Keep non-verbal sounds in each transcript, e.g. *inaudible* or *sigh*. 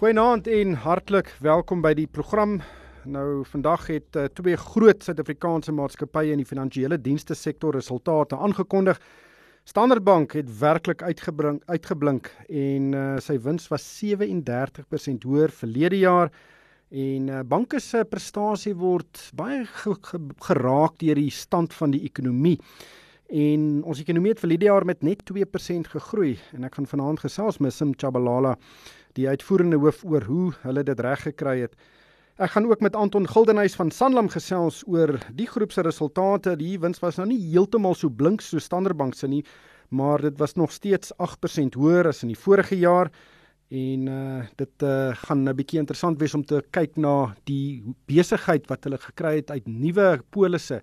Goeienaand en hartlik welkom by die program. Nou vandag het uh, twee groot Suid-Afrikaanse maatskappye in die finansiële dienste sektor resultate aangekondig. Standard Bank het werklik uitgebring uitgeblink en uh, sy wins was 37% hoër verlede jaar en uh, banke se prestasie word baie geraak deur die stand van die ekonomie. En ons ekonomie het verlede jaar met net 2% gegroei en ek gaan vanaand gesels met Sim Chabalala die uitvoerende hoof oor hoe hulle dit reg gekry het. Ek gaan ook met Anton Gildenhuys van Sanlam gesels oor die groep se resultate. Die wins was nou nie heeltemal so blink so Standard Bank se nie, maar dit was nog steeds 8% hoër as in die vorige jaar. En uh dit uh gaan 'n bietjie interessant wees om te kyk na die besigheid wat hulle gekry het uit nuwe polisse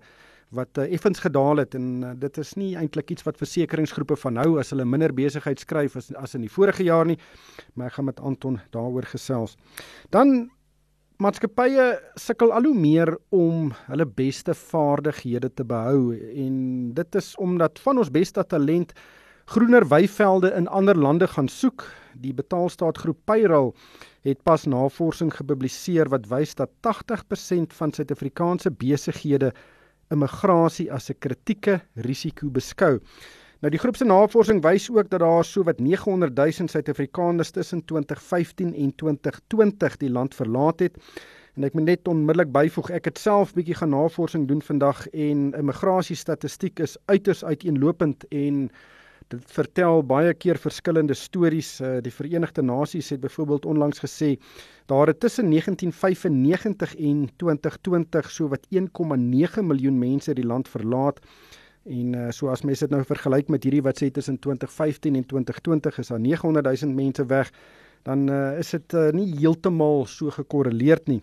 wat uh, effens gedaal het en uh, dit is nie eintlik iets wat versekeringsgroepe van nou as hulle minder besigheid skryf as as in die vorige jaar nie maar ek gaan met Anton daaroor gesels. Dan maatskappye sukkel al hoe meer om hulle beste vaardighede te behou en dit is omdat van ons beste talent groener weivelde in ander lande gaan soek. Die betaalstaatgroep Payroll het pas navorsing gepubliseer wat wys dat 80% van Suid-Afrikaanse besighede immigrasie as 'n kritieke risiko beskou. Nou die groep se navorsing wys ook dat daar so wat 900 000 Suid-Afrikaners tussen 2015 en 2020 die land verlaat het. En ek moet net onmiddellik byvoeg, ek het self bietjie gaan navorsing doen vandag en immigrasie statistiek is uiters uiteenlopend en dit vertel baie keer verskillende stories. Uh, die Verenigde Nasies het byvoorbeeld onlangs gesê daar het tussen 1995 en 2020 so wat 1,9 miljoen mense die land verlaat. En uh, so as mense dit nou vergelyk met hierdie wat sê tussen 2015 en 2020 is daar 900 000 mense weg, dan uh, is dit uh, nie heeltemal so gekorreleerd nie.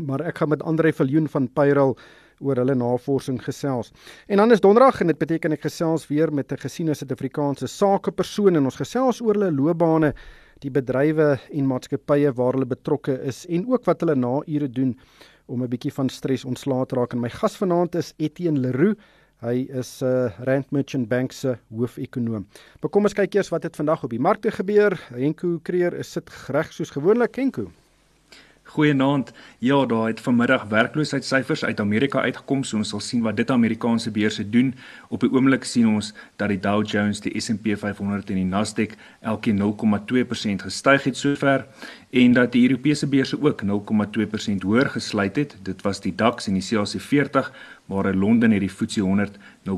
Maar ek gaan met Andre Viljoen van Payroll oor hulle navorsing gesels. En dan is donderdag en dit beteken ek gesels weer met 'n gesiene Suid-Afrikaanse sakepersoon en ons gesels oor hulle loopbane, die bedrywe en maatskappye waar hulle betrokke is en ook wat hulle na ure doen om 'n bietjie van stres ontslae te raak. En my gas vanaand is Etienne Leroux. Hy is 'n uh, Rand Merchant Bank se hoofekonoom. Maar kom ons kyk eers wat het vandag op die markte gebeur. Henko Kreer is sit reg soos gewoonlik, Henko. Goeienaand. Ja, daar het vanmiddag werkloosheidssyfers uit Amerika uitgekom, so ons sal sien wat dit Amerikaanse beurse doen. Op die oomblik sien ons dat die Dow Jones, die S&P 500 en die Nasdaq elkeen 0,2% gestyg het sover en dat die Europese beurse ook 0,2% hoër gesluit het. Dit was die DAX en die CAC 40, maar in Londen het die FTSE 100 0,5%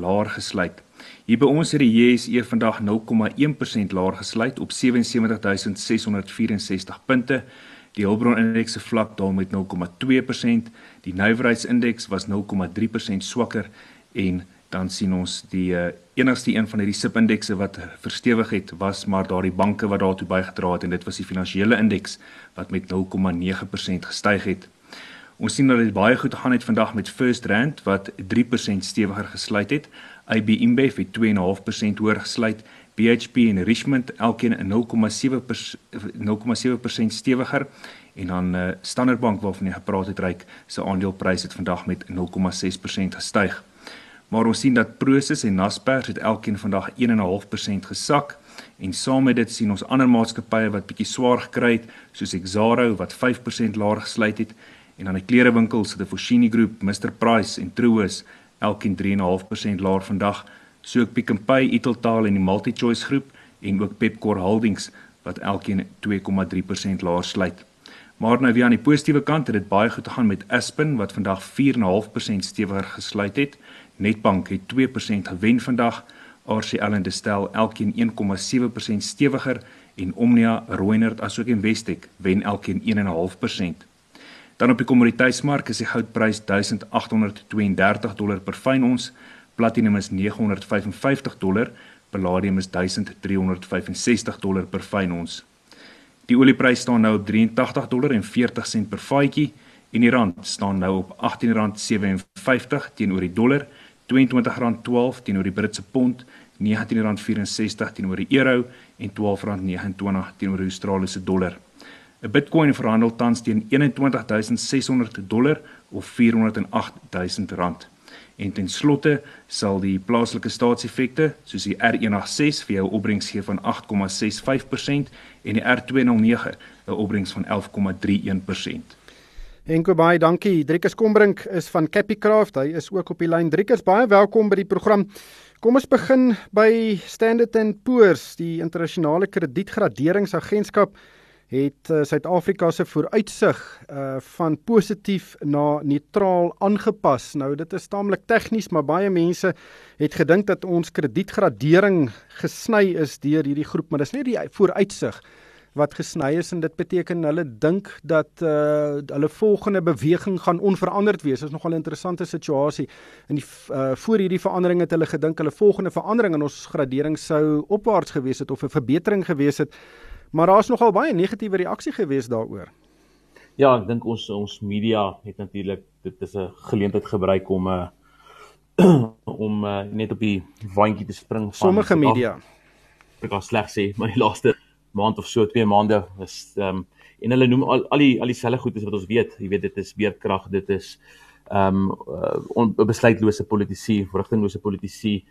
laer gesluit. Hier by ons het die JSE vandag 0,1% laer gesluit op 77664 punte. Die Hulbron indeks se vlak daal met 0,2%, die nywerheidsindeks was 0,3% swakker en dan sien ons die uh, enigste een van hierdie SIP indekse wat verstewig het was maar daardie banke wat daartoe bygedra het en dit was die finansiële indeks wat met 0,9% gestyg het. Ons sien dat dit baie goed gegaan het vandag met First Rand wat 3% stewiger gesluit het. IB InBev het 2.5% hoër gesluit BHP en Richmond elkeen 'n 0,7% stewiger en dan uh, Standard Bank waarvan jy gepraat het reik se aandeleprys het vandag met 0,6% gestyg. Maar ons sien dat Prosus en Naspers het elkeen vandag 1.5% gesak. En saam met dit sien ons ander maatskappye wat bietjie swaar gekry het soos Exxaro wat 5% laer gesluit het. En dan die klerewinkels se Foschini Groep, Mr Price en Truworths elkeen 3.5% laer vandag so ook Pick n Pay, Italtaal en die MultiChoice groep en ook Pepkor Holdings wat elkeen 2,3% laer sluit. Maar nou weer aan die positiewe kant het dit baie goed gegaan met Aspen wat vandag 4.5% stewiger gesluit het. Netbank het 2% gewen vandag. RCL en Distel elkeen 1,7% stewiger en Omnia, Reunert asook Investec wen elkeen 1.5%. Dan op die kommoditeitsmark is die goudprys 1832 dollar per fyn ons platinum is 955 dollar, palladium is 1365 dollar per fyn ons. Die olieprys staan nou op 83 dollar en 40 sent per vatjie en die rand staan nou op R18.57 teenoor die dollar, R22.12 teenoor die Britse pond, R19.64 teenoor die euro en R12.29 teenoor die Australiese dollar. 'n Bitcoin verhandel tans teen 21600 dollar of 408000 rand. En ten slotte sal die plaaslike staatseffekte soos die R186 vir jou opbrengs gee van 8,65% en die R209 'n opbrengs van 11,31%. Enko baie dankie. Driekus Kombrink is van Capicraft. Hy is ook op die lyn. Driekus, baie welkom by die program. Kom ons begin by Standard & Poor's, die internasionale kredietgraderingsagentskap het uh, Suid-Afrika se vooruitsig uh van positief na neutraal aangepas. Nou dit is taamlik tegnies, maar baie mense het gedink dat ons kredietgradering gesny is deur hierdie groep, maar dis nie die vooruitsig wat gesny is en dit beteken hulle dink dat uh hulle volgende beweging gaan onveranderd wees. Dit is nogal 'n interessante situasie. In die uh voor hierdie verandering het hulle gedink hulle volgende verandering in ons gradering sou opwaarts gewees het of 'n verbetering gewees het. Maar daar's nogal baie negatiewe reaksie gewees daaroor. Ja, ek dink ons ons media het natuurlik dit is 'n geleentheid gebruik om 'n uh, *clears throat* om uh, net op die waantjie te spring van sommige media. Ek kan sleg sê, maar die laaste maand of so, twee maande is ehm um, en hulle noem al al die al dieselfde goed is wat ons weet. Jy weet dit is beerdkrag, dit is ehm um, uh, besluitlose politici, verrigtinglose politici,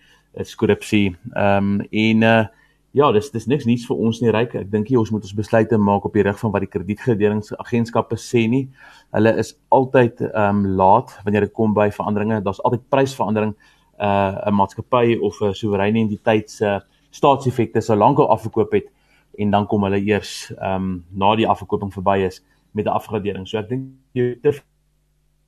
korrupsie. Ehm um, en uh Ja, dis dis niks nuuts vir ons nie, ryk. Ek dink jy ons moet ons besluite maak op die rig van wat die kredietgraderingsagentskappe sê nie. Hulle is altyd ehm um, laat wanneer dit kom by veranderinge. Daar's altyd prysverandering uh 'n maatskappy of 'n soewereine entiteit se staatseffekte sou lankal afgekoop het en dan kom hulle eers ehm um, na die afkoping verby is met 'n afgradering. So ek dink jy te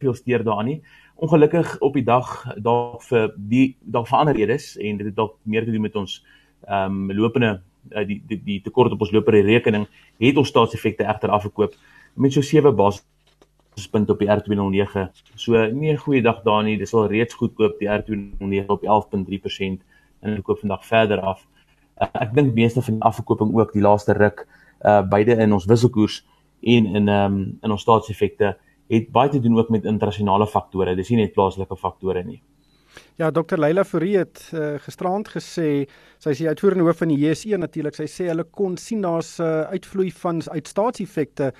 veel steur daaraan nie. Ongelukkig op die dag daar vir die daar verander redes en dit het dalk meer te doen met ons ehm um, lopende uh, die die die tekort op ons lopende rekening het ons staatseffekte egter afgekoop met so 7 basispunte op die R209. So nie 'n goeie dag daar nie. Dis al reeds goedkoop die R209 op 11.3% en ek koop vandag verder af. Uh, ek dink meeste van die afkoping ook die laaste ruk uh beide in ons wisselkoers en in ehm um, in ons staatseffekte het baie te doen ook met internasionale faktore. Dis nie net plaaslike faktore nie. Ja, Dr Leila Fourie het uh, gisterand gesê, sy is die uitvoerende hoof van die JSE natuurlik. Sy sê hulle kon sien daar's 'n uh, eh, uitvloei van uit staatseffekte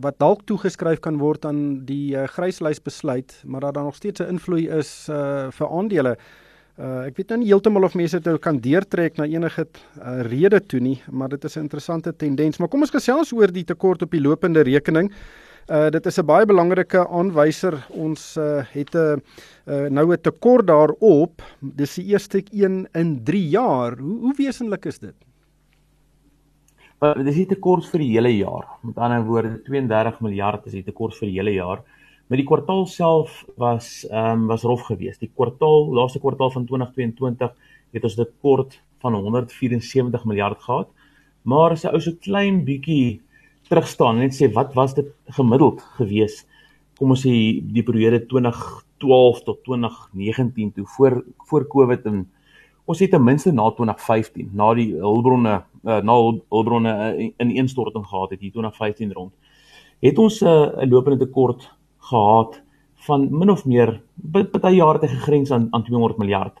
wat dalk toegeskryf kan word aan die uh, gryslys besluit, maar dat daar nog steeds 'n invloed is uh, vir aandele. Uh, ek weet nou nie heeltemal of mense dit kan deurtrek na enige uh, rede toe nie, maar dit is 'n interessante tendens. Maar kom ons gesels oor die tekort op die lopende rekening. Uh dit is 'n baie belangrike aanwyser. Ons uh het 'n uh, nou 'n tekort daarop. Dis die eerste een in 3 jaar. Hoe hoe wesenlik is dit? Maar dis die tekort vir die hele jaar. Met ander woorde 32 miljard is die tekort vir die hele jaar. Met die kwartaal self was ehm um, was rof geweest. Die kwartaal, laaste kwartaal van 2022 het ons 'n tekort van 174 miljard gehad. Maar as 'n ou so klein bietjie terugstaan en net sê wat was dit gemiddeld gewees kom ons sê die periode 2012 tot 2019 toe voor voor Covid en ons het ten minste na 2015 na die hulpbronne uh, na hulpbronne uh, in instorting gehad het hier 2015 rond het ons eh, 'n uh, lopende tekort gehad van min of meer baie jare te gegrens aan aan 200 miljard.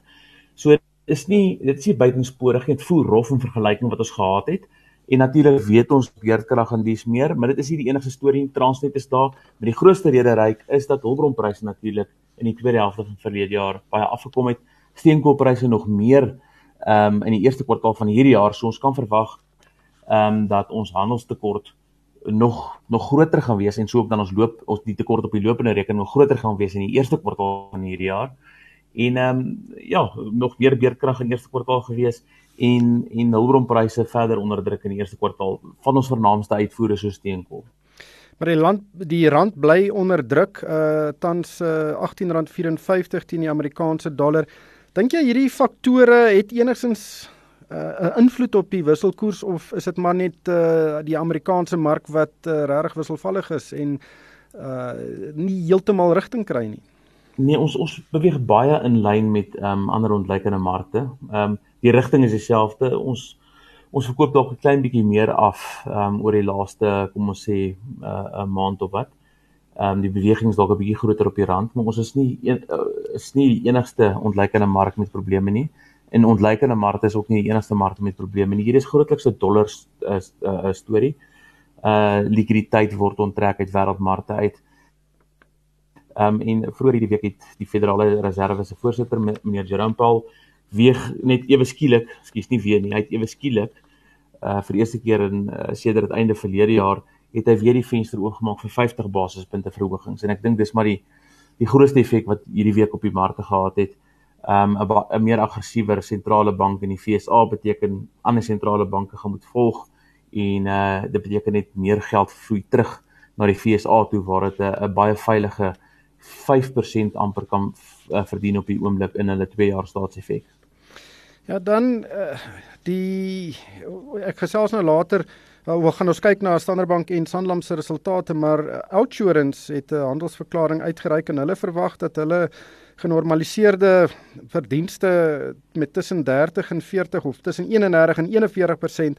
So is nie dit is nie buitensporig nie dit voel rof in vergelyking wat ons gehad het En natuurlik weet ons beerdkrag en dis meer, maar dit is nie die enigste storie in Transnet is daar. Maar die grootste rede ryk is dat hulpbronpryse natuurlik in die tweede helfte van verlede jaar baie afgekom het. Steenkoolpryse nog meer ehm um, in die eerste kwartaal van hierdie jaar, so ons kan verwag ehm um, dat ons handelstekort nog nog groter gaan wees en so ook dan ons loop ons die tekort op die lopende rekening nog groter gaan wees in die eerste kwartaal van hierdie jaar. En ehm um, ja, nog meer beerdkrag in die eerste kwartaal gewees en en hulpbronpryse verder onderdruk in die eerste kwartaal van ons vernaamste uitvoere so steenkool. Maar die land die rand bly onder druk uh tans uh R18.54 teen die Amerikaanse dollar. Dink jy hierdie faktore het enigsins 'n uh, invloed op die wisselkoers of is dit maar net uh die Amerikaanse mark wat uh, regtig wisselvallig is en uh nie heeltemal rigting kry nie? Nee, ons ons beweeg baie in lyn met ehm um, ander ontleikende markte. Ehm um, die rigting is dieselfde. Ons ons verkoop dalk 'n klein bietjie meer af um oor die laaste kom ons sê 'n uh, maand of wat. Um die beweging is dalk 'n bietjie groter op die rand, maar ons is nie een, uh, is nie die enigste ontlikeende mark met probleme nie. En ontlikeende markte is ook nie die enigste mark met probleme nie. Hier is grootliks 'n dollar is 'n uh, uh, storie. Uh likwiditeit word onttrek uit wêreldmarkte uit. Um en vroeër hierdie week het die Federale Reserve se voorsitter meneer Jerome Powell weeg net ewe skielik, skus nie weer nie, hy het ewe skielik uh vir die eerste keer in uh, sedert einde verlede jaar het hy weer die venster oopgemaak vir 50 basispunte verhogings en ek dink dis maar die die grootste effek wat hierdie week op die markte gehad het. Um 'n 'n meer aggressiewer sentrale bank in die FSA beteken ander sentrale banke gaan moet volg en uh dit beteken net meer geld vloei terug na die FSA toe waar dit 'n baie veilige 5% amper kan uh, verdien op die oomblik in hulle 2 jaar staatseffek. Ja, dan uh, die ek gesels nou later uh, we gaan ons kyk na Standard Bank en Sanlam se resultate, maar uh, Outsurance het 'n handelsverklaring uitgereik en hulle verwag dat hulle genormaliseerde verdienste met tussen 30 en 40 of tussen 31 en 41%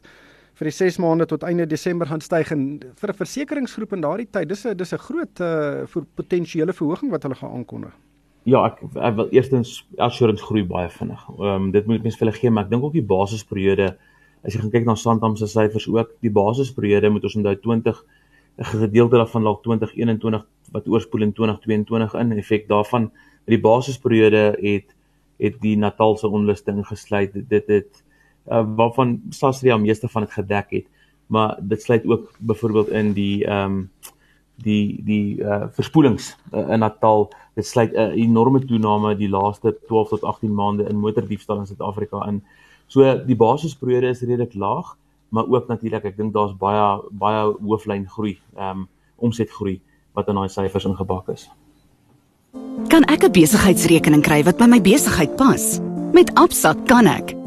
vir die 6 maande tot einde Desember gaan styg en vir 'n versekeringsgroep in daardie tyd dis 'n dis 'n groot uh, vir potensiële verhoging wat hulle gaan aankondig. Ja, ek, ek wil eerstens assurance groei baie vinnig. Ehm um, dit moet mense vir hulle gee, maar ek dink ook die basisperiode as jy gaan kyk na Santam se syfers ook, die basisperiode moet ons onthou 20 'n gedeelte daarvan dalk 2021 wat oorspoel in 2022 in effek daarvan met die basisperiode het het die Natalse onluste ingesluit dit dit het uh, waarvan Sasria meeste van dit gedek het maar dit sluit ook byvoorbeeld in die ehm um, die die uh verspoelings uh, in Natal dit sluit 'n uh, enorme toename die laaste 12 tot 18 maande in motordiefstal in Suid-Afrika in. So die basisperiode is redelik laag, maar ook natuurlik ek dink daar's baie baie hooflyn groei, ehm um, omsetgroei wat in daai syfers ingebak is. Kan ek 'n besigheidsrekening kry wat by my besigheid pas? Met Absa kan ek.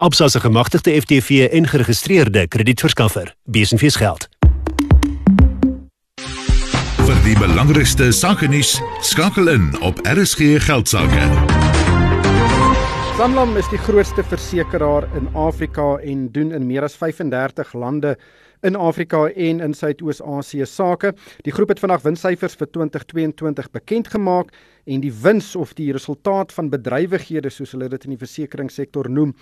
Absa se gemagtigde FTV en geregistreerde kredietverskaffer. Besenfees geld vir die belangrikste sake nuus skakel in op RSG geldsaake. Sanlam is die grootste versekeraar in Afrika en doen in meer as 35 lande in Afrika en in Suidoos-Asië sake. Die groep het vandag winssyfers vir 2022 bekend gemaak en die wins of die resultaat van bedrywighede soos hulle dit in die versekeringssektor noem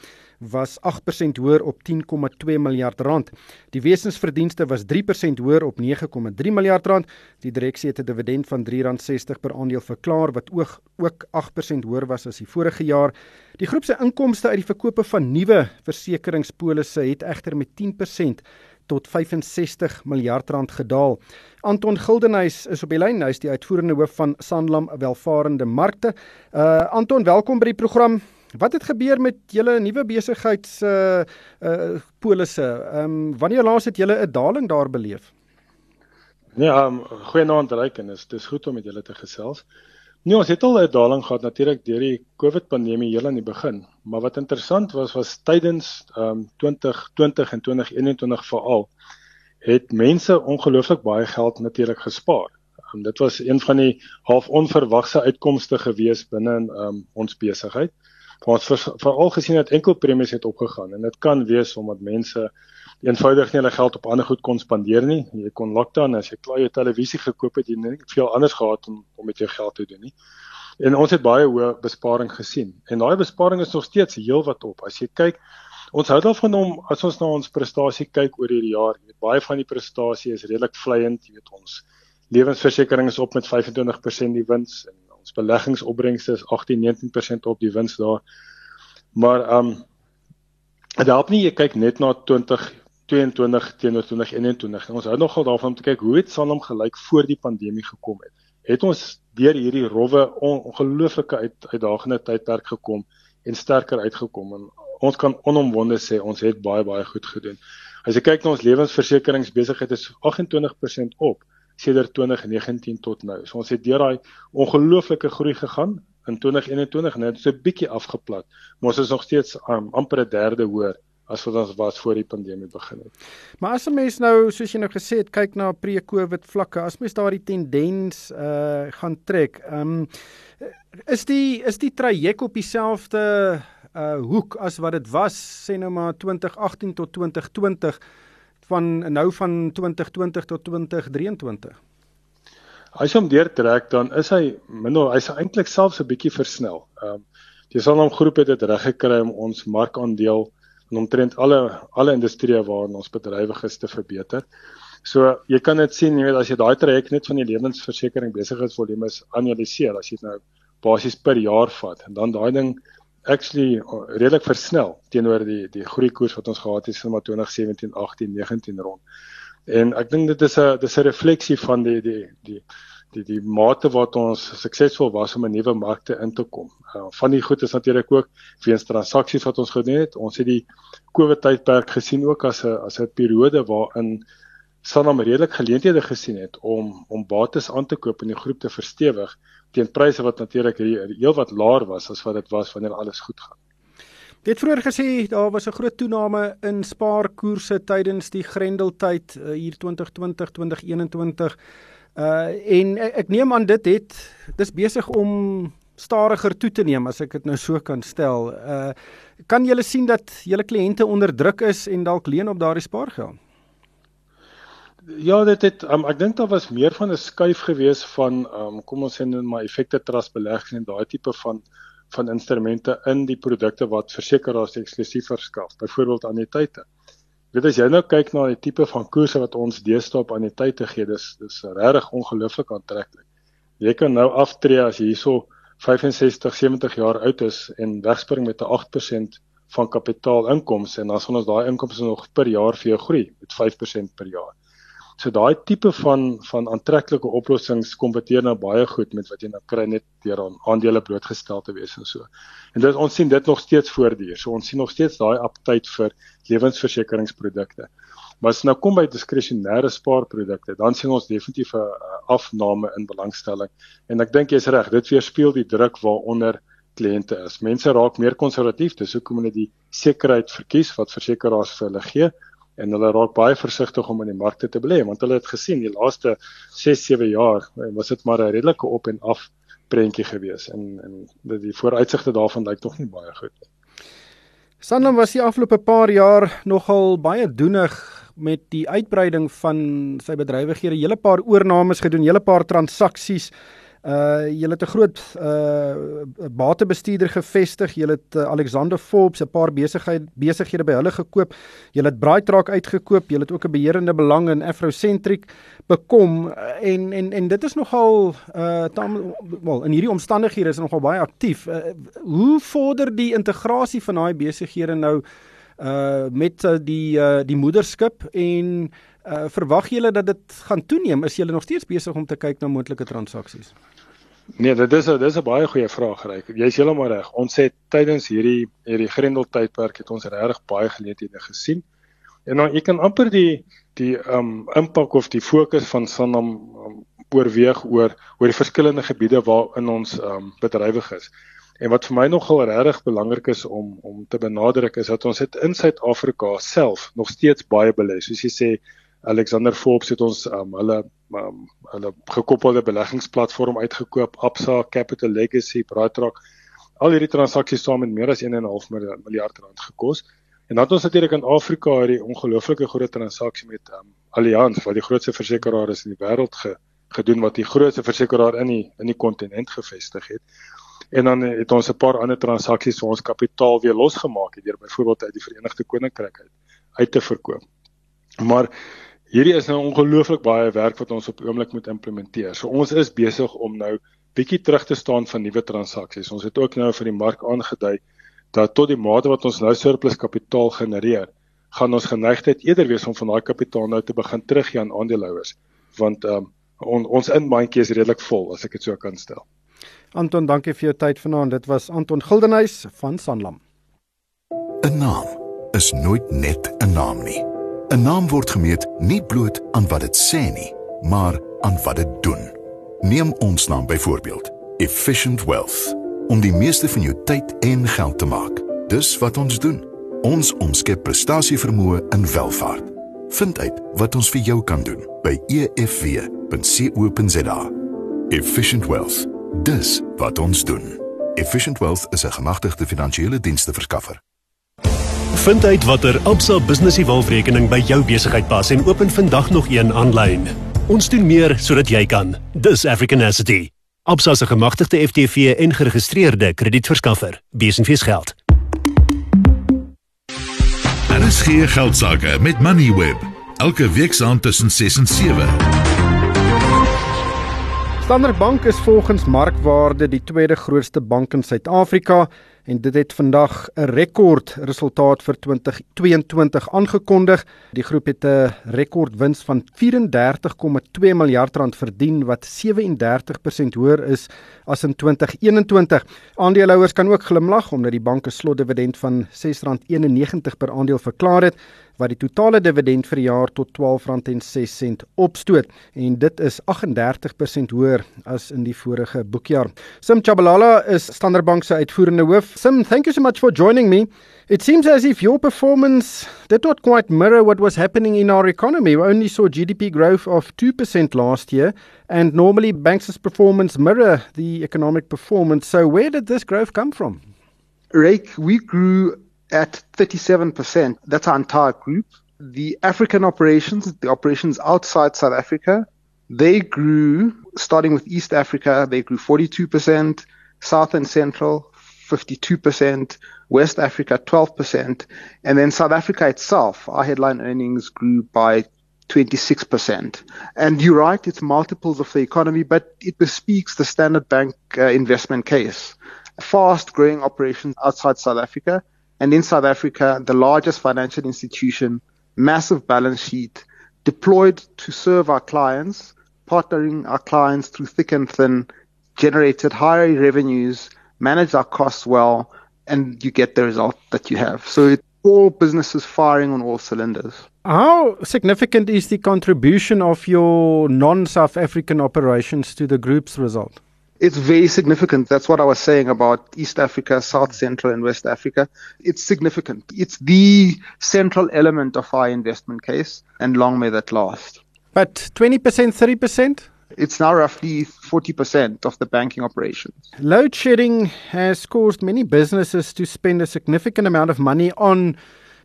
was 8% hoër op 10,2 miljard rand. Die wesensverdienste was 3% hoër op 9,3 miljard rand. Die direksie het 'n dividend van R3.60 per aandeel verklaar wat ook ook 8% hoër was as die vorige jaar. Die groep se inkomste uit die verkope van nuwe versekeringspolisse het egter met 10% tot 65 miljard rand gedaal. Anton Gildenhuys is op die lyn. Hy is die uitvoerende hoof van Sanlam Welvarende Markte. Uh Anton, welkom by die program. Wat het gebeur met julle nuwe besigheids uh uh polisse? Ehm um, wanneer laas het julle 'n daling daar beleef? Nee, um, goeienaand Ryk en dis dis goed om met julle te gesels. Nee, ons het al 'n daling gehad natuurlik deur die COVID pandemie heel aan die begin, maar wat interessant was was tydens ehm um, 2020 en 2021 veral het mense ongelooflik baie geld natuurlik gespaar. Um, dit was een van die half onverwagse uitkomste gewees binne in um, ons besigheid. Ons veral gesien dat enkel premies het opgegaan en dit kan wees omdat mense eenvoudig nie hulle geld op ander goed kon spandeer nie. Jy kon lockdown as jy klaar jou televisie gekoop het, jy net veel anders gehad om om met jou geld te doen nie. En ons het baie hoë besparing gesien. En daai besparing is nog steeds heelwat op. As jy kyk, ons hou daarvan om as ons na ons prestasie kyk oor hierdie jaar, jy weet baie van die prestasie is redelik vleiend, jy weet ons lewensversekering is op met 25% die wins en ons beleggingsopbrengste is 18-19% op die wins daar. Maar ehm um, dit help nie jy kyk net na 20 22 teenoor 2021. Ons hou nogal daarvan om te kyk hoe het Sanlam gelyk voor die pandemie gekom het. Het ons deur hierdie rowwe ongelooflike uit, uitdagende tydperk gekom en sterker uitgekom en ons kan onomwonde sê ons het baie baie goed gedoen. As jy kyk na ons lewensversekeringsbesigheid is 28% op sedert 2019 tot nou. So ons het deur daai ongelooflike groei gegaan in 2021 en dit so 'n bietjie afgeplat, maar ons is nog steeds um, amper 'n derde hoër as wat ons was voor die pandemie begin het. Maar as 'n mens nou, soos jy nou gesê het, kyk na pre-COVID vlakke, as mens daardie tendens uh gaan trek, ehm um, is die is die traject op dieselfde uh hoek as wat dit was sê nou maar 2018 tot 2020 van nou van 2020 tot 2023. As hom deurtrek dan is hy minder hy's eintlik selfs 'n bietjie versnel. Ehm um, die Sanlam groep het dit reg gekry om ons markandeel in omtrent alle alle industrieë waarin ons bedrywig is te verbeter. So jy kan dit sien, jy weet as jy daai traject net van die lewensversekering besigheidsvolume analiseer, as jy dit nou basies per jaar vat en dan daai ding actually redelik versnel teenoor die die groeikoers wat ons gehad het in 2017, 18, 19 rond. En ek dink dit is 'n dis 'n refleksie van die die die die die mate wat ons suksesvol was om 'n nuwe markte in te kom. Uh, van die goed is natuurlik ook weens transaksies wat ons gedoen het. Ons het die COVID tydperk gesien ook as 'n as 'n periode waarin Sanlam redelik geleenthede gesien het om om bates aan te koop en die groep te verstewig teen pryse wat natuurlik heelwat laer was as wat dit was wanneer alles goed gaan. Jy het vroeër gesê daar was 'n groot toename in spaarkoerse tydens die Grendeltyd uh, hier 2020 2021. Uh en ek, ek neem aan dit het dis besig om stadiger toe te neem as ek dit nou so kan stel. Uh kan julle sien dat julle kliënte onder druk is en dalk leen op daardie spaargeld? Ja, dit het um, ek dink daar was meer van 'n skuif gewees van um, kom ons sê net maar effekte trust beleggings en daai tipe van van instrumente in die produkte wat versekerings eksklusief verskaf, byvoorbeeld anniteite. Weet as jy nou kyk na die tipe van koerse wat ons deesdae op anniteite gee, dis dis regtig ongelooflik aantreklik. Jy kan nou aftree as jy hierso 65, 70 jaar oud is en wegspring met 'n 8% van kapitaalinkomste en dan sal ons daai inkomste nog per jaar vir jou groei met 5% per jaar. So daai tipe van van aantreklike oplossings kompeteer nou baie goed met wat jy nou kry net deur aan aandele blootgestel te wees en so. En dit ons sien dit nog steeds voortduur. So ons sien nog steeds daai aptyd vir lewensversekeringsprodukte. Maar as nou kom by diskresionêre spaarprodukte, dan sien ons definitief 'n afname in belangstelling. En ek dink jy's reg, dit weerspieël die druk waaronder kliënte is. Mense raak meer konservatief, dis hoekom hulle die sekerheid verkies wat versekerings vir hulle gee en hulle raak baie versigtig om in die markte te belê want hulle het gesien die laaste 6 7 jaar eh, was dit maar 'n redelike op en af prentjie gewees. En en die vooruitsigte daarvan lyk tog nie baie goed nie. Sanlam was die afgelope paar jaar nogal baie doenig met die uitbreiding van sy bedrywighede, hele paar oornames gedoen, hele paar transaksies Uh jy het 'n groot uh batebestuurder gevestig. Jy het uh, Alexander Forbes 'n paar besigheid besighede by hulle gekoop. Jy het Brightrock uitgekoop. Jy het ook 'n beheerende belang in Afrocentric bekom uh, en en en dit is nogal uh tam, wel in hierdie omstandighede is nogal baie aktief. Uh, hoe vorder die integrasie van daai besighede nou uh met uh, die uh, die moederskip en uh verwag julle dat dit gaan toeneem? Is julle nog steeds besig om te kyk na moontlike transaksies? Nee, dit is 'n dis 'n baie goeie vraag reg. Jy's heeltemal reg. Ons het tydens hierdie hierdie Grendel tydperk het ons regtig baie geleenthede gesien. En dan jy kan amper die die um impak of die fokus van Sanlam um, oorweeg oor oor die verskillende gebiede waarin ons um bedrywig is. En wat vir my nogal regtig belangrik is om om te benadruk is dat ons het in Suid-Afrika self nog steeds baie belê. Soos jy sê, Alexander Forbes het ons um, hulle um, hulle gekoppelde beleggingsplatform uitgekoop, Absa Capital Legacy, Brightrock. Al hierdie transaksies saam met meer as 1.5 miljard rand gekos. En dan het ons natuurlik in Afrika hierdie ongelooflike groot transaksie met um, Allianz wat die grootste versekeraar is in die wêreld ge, gedoen wat die grootste versekeraar in die in die kontinent gevestig het. En dan het ons 'n paar ander transaksies vir ons kapitaal weer losgemaak deur byvoorbeeld uit die Verenigde Koninkryk uit, uit te verkoop. Maar hierdie is nou ongelooflik baie werk wat ons op oomblik moet implementeer. So ons is besig om nou bietjie terug te staan van nuwe transaksies. Ons het ook nou vir die mark aangedui dat tot die mate wat ons nou surplus kapitaal genereer, gaan ons geneigtheid eerder wees om van daai kapitaal nou te begin teruggee aan aandeelhouers, want um, on, ons inmandjie is redelik vol as ek dit so kan stel. Anton, dankie vir jou tyd vanaand. Dit was Anton Gildenhuys van Sanlam. 'n Naam is nooit net 'n naam nie. 'n Naam word gemeet nie bloot aan wat dit sê nie, maar aan wat dit doen. Neem ons naam byvoorbeeld, Efficient Wealth, om die meeste van jou tyd en geld te maak. Dis wat ons doen. Ons omskep prestasievermoë in welvaart. Vind uit wat ons vir jou kan doen by efw.co.za. Efficient Wealth. Dis wat ons doen. Efficient Wealth is 'n gemagtigde finansiële dienste verskaffer. Vind uit watter Absa Business Evolve-rekening by jou besigheid pas en open vandag nog een aanlyn. Ons doen meer sodat jy kan. Dis Africanacity. Absa se gemagtigde FTV en geregistreerde kredietverskaffer. Besenfees geld. Daar is geen geldsaake met Moneyweb. Elke week saam tussen 6 en 7. Standard Bank is volgens markwaarde die tweede grootste bank in Suid-Afrika en dit het vandag 'n rekord resultaat vir 2022 aangekondig. Die groep het 'n rekordwins van 34,2 miljard rand verdien wat 37% hoër is as in 2021. Aandeelhouers kan ook glimlag omdat die bank 'n slotdividend van R6.91 per aandeel verklaar het wat die totale dividend vir die jaar tot R12.06 opstoot en dit is 38% hoër as in die vorige boekjaar. Sim Chabalala is Standard Bank se uitvoerende hoof. Sim, thank you so much for joining me. It seems as if your performance did not quite mirror what was happening in our economy. We only saw GDP growth of 2% last year and normally banks' performance mirror the economic performance. So where did this growth come from? Rake, we grew at 37%. That's our entire group. The African operations, the operations outside South Africa, they grew, starting with East Africa, they grew 42%, South and Central, 52%, West Africa, 12%, and then South Africa itself, our headline earnings grew by 26%. And you're right, it's multiples of the economy, but it bespeaks the Standard Bank uh, investment case. Fast growing operations outside South Africa, and in South Africa, the largest financial institution, massive balance sheet, deployed to serve our clients, partnering our clients through thick and thin, generated higher revenues, managed our costs well, and you get the result that you have. So it's all businesses firing on all cylinders. How significant is the contribution of your non South African operations to the group's result? It's very significant. That's what I was saying about East Africa, South Central, and West Africa. It's significant. It's the central element of our investment case, and long may that last. But 20%, 30%? It's now roughly 40% of the banking operations. Load shedding has caused many businesses to spend a significant amount of money on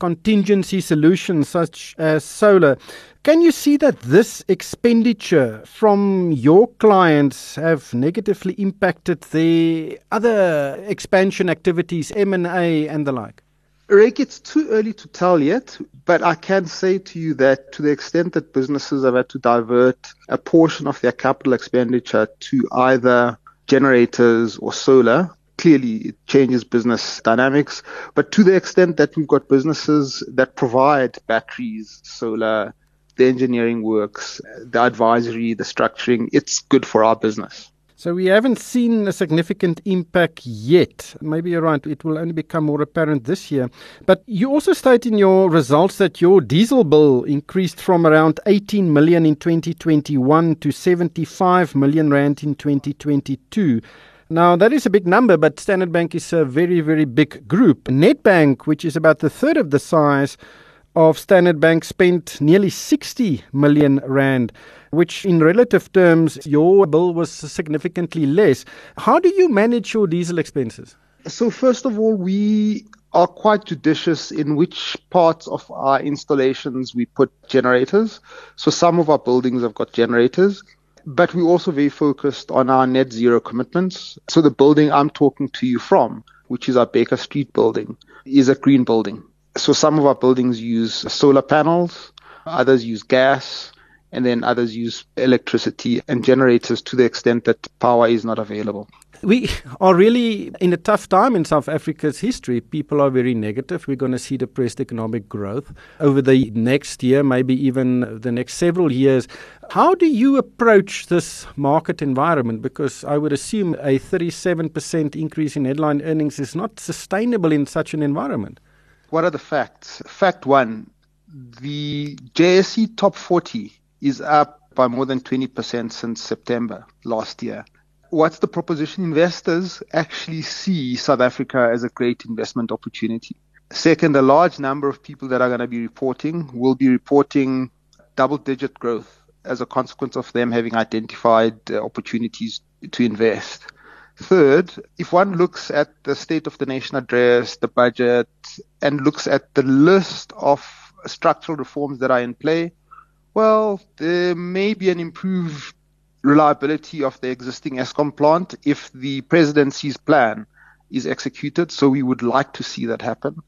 contingency solutions such as solar. Can you see that this expenditure from your clients have negatively impacted the other expansion activities, M&A and the like? Rick, it's too early to tell yet, but I can say to you that to the extent that businesses have had to divert a portion of their capital expenditure to either generators or solar, clearly it changes business dynamics. But to the extent that we've got businesses that provide batteries, solar, the engineering works, the advisory, the structuring, it's good for our business. So we haven't seen a significant impact yet. Maybe you're right, it will only become more apparent this year. But you also state in your results that your diesel bill increased from around 18 million in 2021 to 75 million rand in 2022. Now, that is a big number, but Standard Bank is a very, very big group. Nedbank, which is about the third of the size of Standard Bank, spent nearly 60 million rand, which in relative terms, your bill was significantly less. How do you manage your diesel expenses? So, first of all, we are quite judicious in which parts of our installations we put generators. So, some of our buildings have got generators but we're also very focused on our net zero commitments. So the building I'm talking to you from, which is our Baker Street building, is a green building. So some of our buildings use solar panels, others use gas, and then others use electricity and generators to the extent that power is not available. We are really in a tough time in South Africa's history. People are very negative. We're going to see depressed economic growth over the next year, maybe even the next several years. How do you approach this market environment? Because I would assume a 37% increase in headline earnings is not sustainable in such an environment. What are the facts? Fact one the JSE top 40 is up by more than 20% since September last year. What's the proposition? Investors actually see South Africa as a great investment opportunity. Second, a large number of people that are going to be reporting will be reporting double digit growth as a consequence of them having identified uh, opportunities to invest. Third, if one looks at the State of the Nation address, the budget, and looks at the list of structural reforms that are in play, well, there may be an improved reliability of the existing ESCOM plant if the presidency's plan is executed. So we would like to see that happen.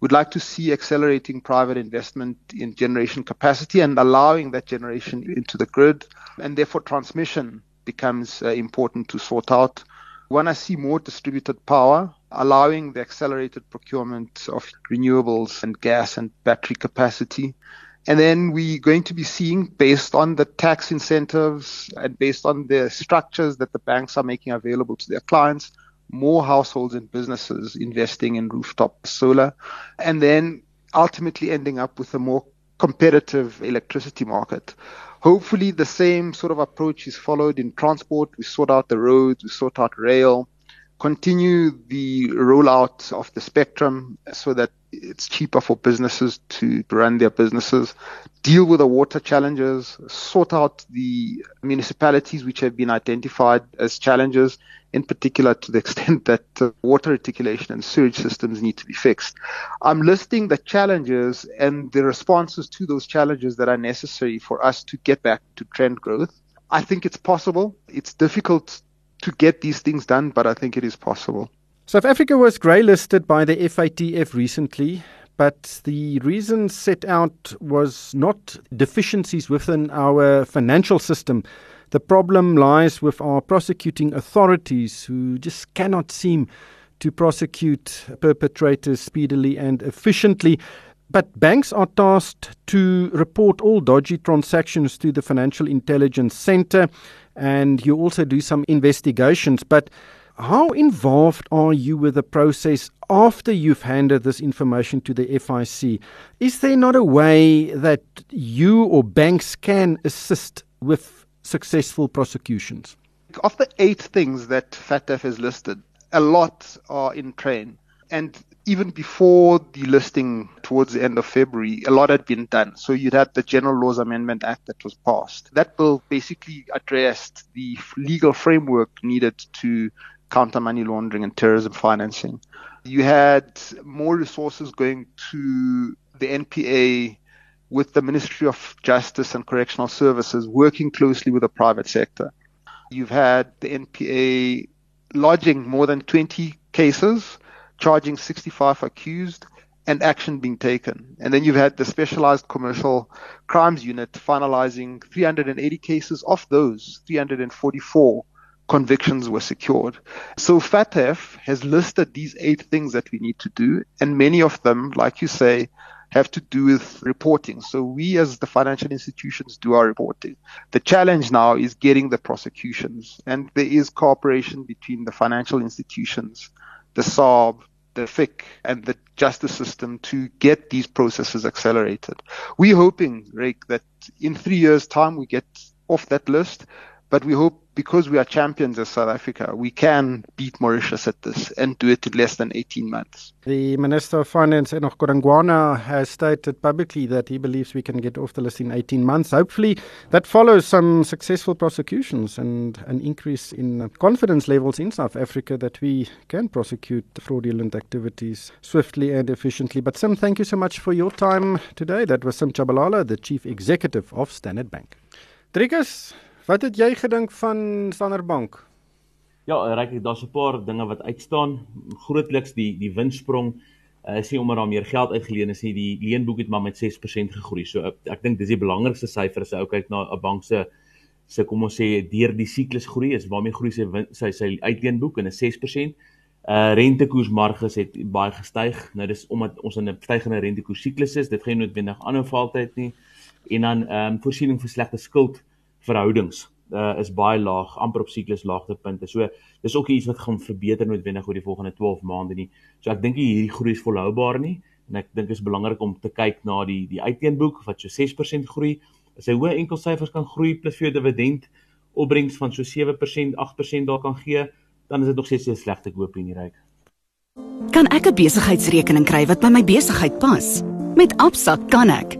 We'd like to see accelerating private investment in generation capacity and allowing that generation into the grid. And therefore, transmission becomes uh, important to sort out. When I see more distributed power, allowing the accelerated procurement of renewables and gas and battery capacity. And then we're going to be seeing, based on the tax incentives and based on the structures that the banks are making available to their clients, more households and businesses investing in rooftop solar, and then ultimately ending up with a more competitive electricity market. Hopefully, the same sort of approach is followed in transport. We sort out the roads, we sort out rail, continue the rollout of the spectrum so that it's cheaper for businesses to run their businesses, deal with the water challenges, sort out the municipalities which have been identified as challenges, in particular to the *laughs* extent that uh, water reticulation and sewage systems need to be fixed. I'm listing the challenges and the responses to those challenges that are necessary for us to get back to trend growth. I think it's possible. It's difficult to get these things done, but I think it is possible. South Africa was grey listed by the FATF recently, but the reason set out was not deficiencies within our financial system. The problem lies with our prosecuting authorities who just cannot seem to prosecute perpetrators speedily and efficiently. But banks are tasked to report all dodgy transactions to the Financial Intelligence Center and you also do some investigations. But how involved are you with the process after you've handed this information to the FIC? Is there not a way that you or banks can assist with successful prosecutions? Of the eight things that FATF has listed, a lot are in train. And even before the listing towards the end of February, a lot had been done. So you'd had the General Laws Amendment Act that was passed. That bill basically addressed the legal framework needed to counter money laundering and terrorism financing. You had more resources going to the NPA with the Ministry of Justice and Correctional Services working closely with the private sector. You've had the NPA lodging more than 20 cases charging 65 accused and action being taken. And then you've had the specialized commercial crimes unit finalizing 380 cases. Of those, 344 convictions were secured. So FATF has listed these eight things that we need to do. And many of them, like you say, have to do with reporting. So we as the financial institutions do our reporting. The challenge now is getting the prosecutions and there is cooperation between the financial institutions, the SARB, the FIC and the justice system to get these processes accelerated. We're hoping, Rick, that in three years' time we get off that list, but we hope because we are champions as South Africa, we can beat Mauritius at this and do it in less than 18 months. The Minister of Finance, Enoch Godongwana, has stated publicly that he believes we can get off the list in 18 months. Hopefully, that follows some successful prosecutions and an increase in confidence levels in South Africa that we can prosecute fraudulent activities swiftly and efficiently. But, Sim, thank you so much for your time today. That was Sim Chabalala, the Chief Executive of Standard Bank. Driekus, Wat het jy gedink van Standard Bank? Ja, reg daar's 'n paar dinge wat uitstaan. Grootliks die die winssprong uh, is nie omdat daar meer geld uitgeleen is nie. Die leenboek het maar met 6% gegroei. So ek, ek dink dis die belangrikste syfer as jy kyk na 'n bank se se kom ons sê deur die siklus groei is waarmee groei sy sy sy uitleenboek en 'n 6%. Uh rentekoersmarges het baie gestyg. Nou dis omdat ons in 'n stygende rentekoers siklus is. Dit gaan noodwendig aanhou vir altyd nie. En dan ehm um, voorsiening vir slegte skuld verhoudings uh, is baie laag, amper op siklus laagtepunte. So dis ook iets wat gaan verbeter noodwendig oor die volgende 12 maande nie. So ek dink hierdie groei is volhoubaar nie. en ek dink is belangrik om te kyk na die die uitteenboek wat so 6% groei. As hy hoë enkelsyfers kan groei plus vir jou dividend opbrengs van so 7%, 8% daar kan gee, dan is dit nog steeds 'n slegte koop in die ryk. Kan ek 'n besigheidsrekening kry wat by my besigheid pas? Met Absa kan ek.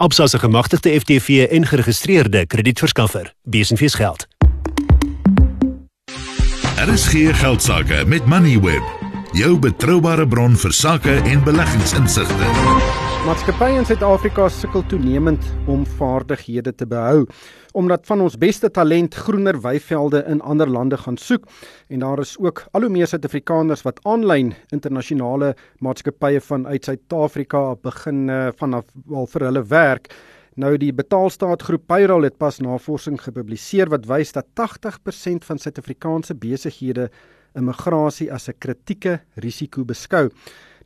Absa se gemagtigde FTV en geregistreerde kredietverskaffer. Besenfees geld. Daar is geen geldsaake met Moneyweb, jou betroubare bron vir sake en beleggingsinsigte. Maatskappye in Suid-Afrika sukkel toenemend om vaardighede te behou omdat van ons beste talent groener weivelde in ander lande gaan soek en daar is ook al hoe meer Suid-Afrikaners wat aanlyn internasionale maatskappye vanuit Suid-Afrika begin uh, vanaf wel vir hulle werk. Nou die betaalstaatgroep Payroll het pas navorsing gepubliseer wat wys dat 80% van Suid-Afrikaanse besighede immigrasie as 'n kritieke risiko beskou.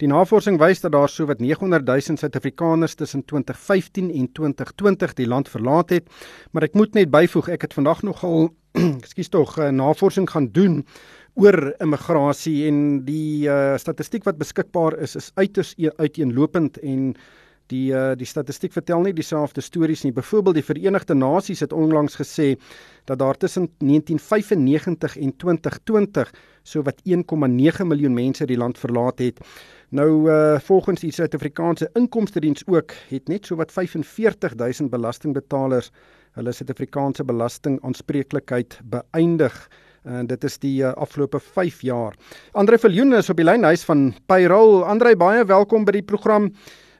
Die navorsing wys dat daar sowat 900 000 Suid-Afrikaners tussen 2015 en 2020 die land verlaat het, maar ek moet net byvoeg ek het vandag nogal *clears throat* ekskuus tog uh, navorsing gaan doen oor immigrasie en die uh, statistiek wat beskikbaar is is uiters e-, uiteenlopend en die uh, die statistiek vertel nie dieselfde stories nie. Byvoorbeeld die Verenigde Nasies het onlangs gesê dat daar tussen 1995 en 2020 so wat 1,9 miljoen mense die land verlaat het. Nou uh, volgens die Suid-Afrikaanse Inkomste Diens ook het net so wat 45000 belastingbetalers hulle Suid-Afrikaanse belasting aanspreeklikheid beëindig en dit is die uh, afgelope 5 jaar. Andre Viljoen is op die lyn huis van Payroll. Andre baie welkom by die program.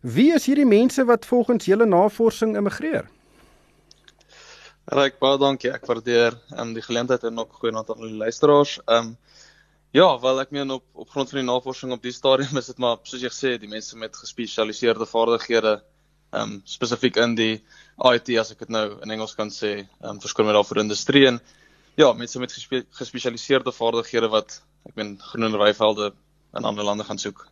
Wie is hierdie mense wat volgens julle navorsing immigreer? Ryk baie dankie. Ek waardeer um, die geleentheid en ook goeie naand aan die luisteraars. Ehm um, ja, wel ek meen op op grond van die navorsing op die stadium is dit maar soos jy gesê die mense met gespesialiseerde vaardighede ehm um, spesifiek in die IT as ek dit nou in Engels kan sê, ehm um, verskoon my daarvoor industrie en ja, mense met gespe gespesialiseerde vaardighede wat ek meen groener weivelde in ander lande gaan soek.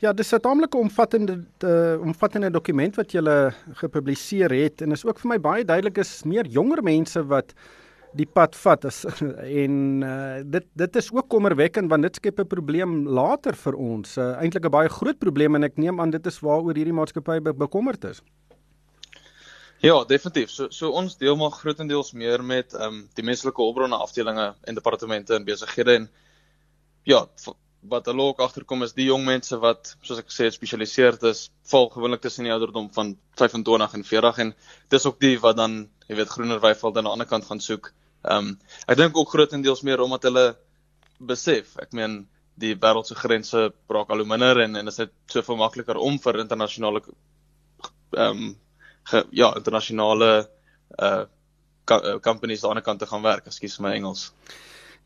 Ja, dis 'n taamlik omvattende uh, omvattende dokument wat jy gepubliseer het en is ook vir my baie duidelik is meer jonger mense wat die pad vat as *laughs* en uh, dit dit is ook kommerwekkend want dit skep 'n probleem later vir ons. Uh, Eintlik 'n baie groot probleem en ek neem aan dit is waaroor hierdie maatskappy be bekommerd is. Ja, definitief. So so ons deel maar grootendeels meer met ehm um, die menslike hulpbronne afdelinge en departemente en besighede en ja, wat hulle ook agterkom is die jong mense wat soos ek gesê het spesialiseerd is, val gewoonlik tussen die ouderdom van 25 en 40 en dis ook die wat dan, jy weet, groener weiveld aan die ander kant gaan soek. Ehm um, ek dink ook grootendeels meer omdat hulle besef, ek meen die wêreld se grense braak al hoe minder en en dit is net soveel makliker om vir internasionale ehm um, ja, internasionale uh companies aan die ander kant te gaan werk, ekskuus my Engels.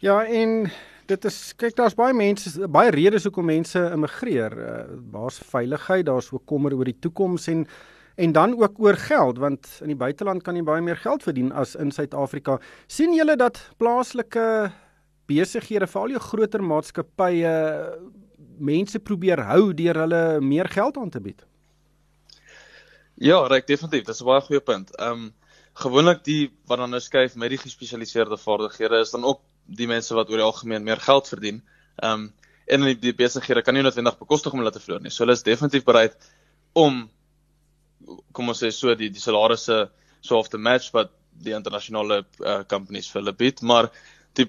Ja, en dit is kyk daar's baie mense baie redes hoekom mense immigreer. Uh, daar's veiligheid, daar's ook kommer oor die toekoms en en dan ook oor geld want in die buiteland kan jy baie meer geld verdien as in Suid-Afrika. sien julle dat plaaslike besighede, veral jou groter maatskappye mense probeer hou deur hulle meer geld aan te bied? Ja, reg definitief, dis 'n baie goeie punt. Ehm um, gewoonlik die wat dan nou skuif met die gespesialiseerde vaardighede is dan ook die mense wat oor die algemeen meer geld verdien. Ehm um, en die, die besighede kan nie noodwendig bekostig om hulle te verloor nie. So hulle is definitief bereid om kom ons sê so die die salarisse so of te match wat die internasionale uh, companies vir hulle bied, maar die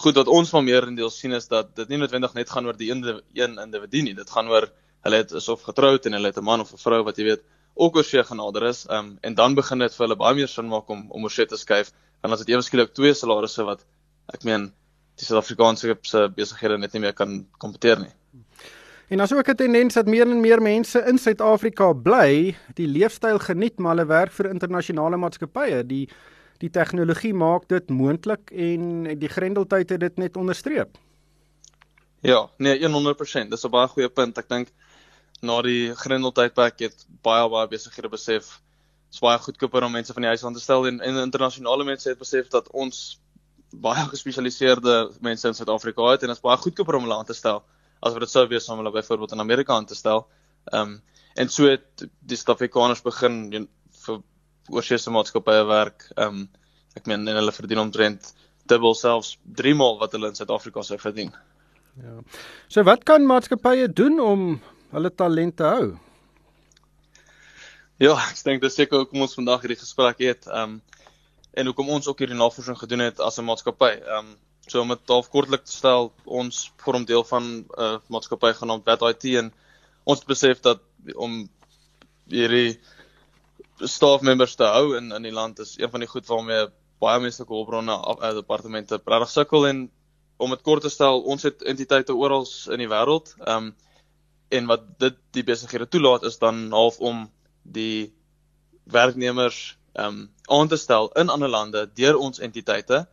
goed wat ons van meer in deel sien is dat dit nie noodwendig net gaan oor die een een individu nie. Dit gaan oor hulle het is of getroud en hulle het 'n man of 'n vrou wat jy weet ook oor see genader is. Ehm um, en dan begin dit vir hulle baie meer sin maak om om oor see te skuif. En as dit ewe skielik twee salarisse wat ek meen die Suid-Afrikaanse se besighede net nie meer kan kompeteer nie. En as ook 'n tendens dat meer en meer mense in Suid-Afrika bly, die leefstyl geniet maar hulle werk vir internasionale maatskappye. Die die tegnologie maak dit moontlik en die grendeltyd het dit net onderstreep. Ja, nee 100%, dis 'n baie goeie punt. Ek dink na die Grendeltydperk het baie baie besighede besef is baie goedkoper om mense van die huis aan te stel en, en internasionale mense het besef dat ons baie gespesialiseerde mense in Suid-Afrika het en dit is baie goedkoper om hulle aan te stel as wat dit sou wees om hulle byvoorbeeld in Amerika aan te stel. Ehm um, en so het die Suid-Afrikaners begin jy, vir oorsese maatskappye werk. Ehm um, ek meen en hulle verdien omtrent dubbel selfs 3 maal wat hulle in Suid-Afrika sou verdien. Ja. So wat kan maatskappye doen om hulle talente hou? Ja, ek dink dis seker hoekom ons vandag hierdie gesprek het. Ehm um, en hoekom ons ook hierdie navorsing gedoen het as 'n maatskappy. Ehm um, so om dit half kortlik te stel, ons vorm deel van 'n uh, maatskappy genaamd Bat IT en ons besef dat om hierdie staff members te hou in in die land is een van die goed waarmee baie menslike hulpbronne uh, departemente regtig sukkel en om dit kort te stel, ons het entiteite oral in die wêreld. Ehm um, en wat dit die besighede toelaat is dan half om die werknemers ehm um, aan te stel in ander lande deur ons entiteite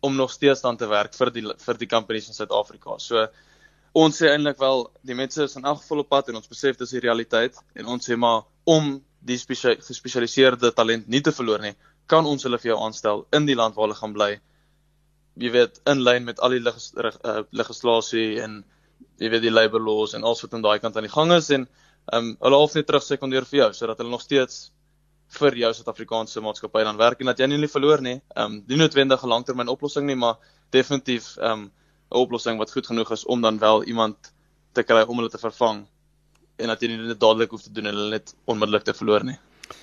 om nog steeds dan te werk vir die vir die companies in Suid-Afrika. So ons sê eintlik wel die mense is in elk geval op pad en ons besef dis die realiteit en ons sê maar om die gespesialiseerde talent nie te verloor nie, kan ons hulle vir jou aanstel in die land waar hulle gaan bly. Jy weet in lyn met al die legis, uh, legislasie en jy weet die labour laws en alles wat aan daai kant aan die gang is en ehm um, hulle half net terug sekondeer vir jou sodat hulle nog steeds vir jou Suid-Afrikaanse maatskappy dan werk en dat jy nie verloor nie. Ehm um, nie noodwendig 'n langtermyn oplossing nie, maar definitief ehm um, 'n oplossing wat goed genoeg is om dan wel iemand te kry om hulle te vervang en dat jy nie net dadelik hoef te doen en hulle net onmiddellik te verloor nie.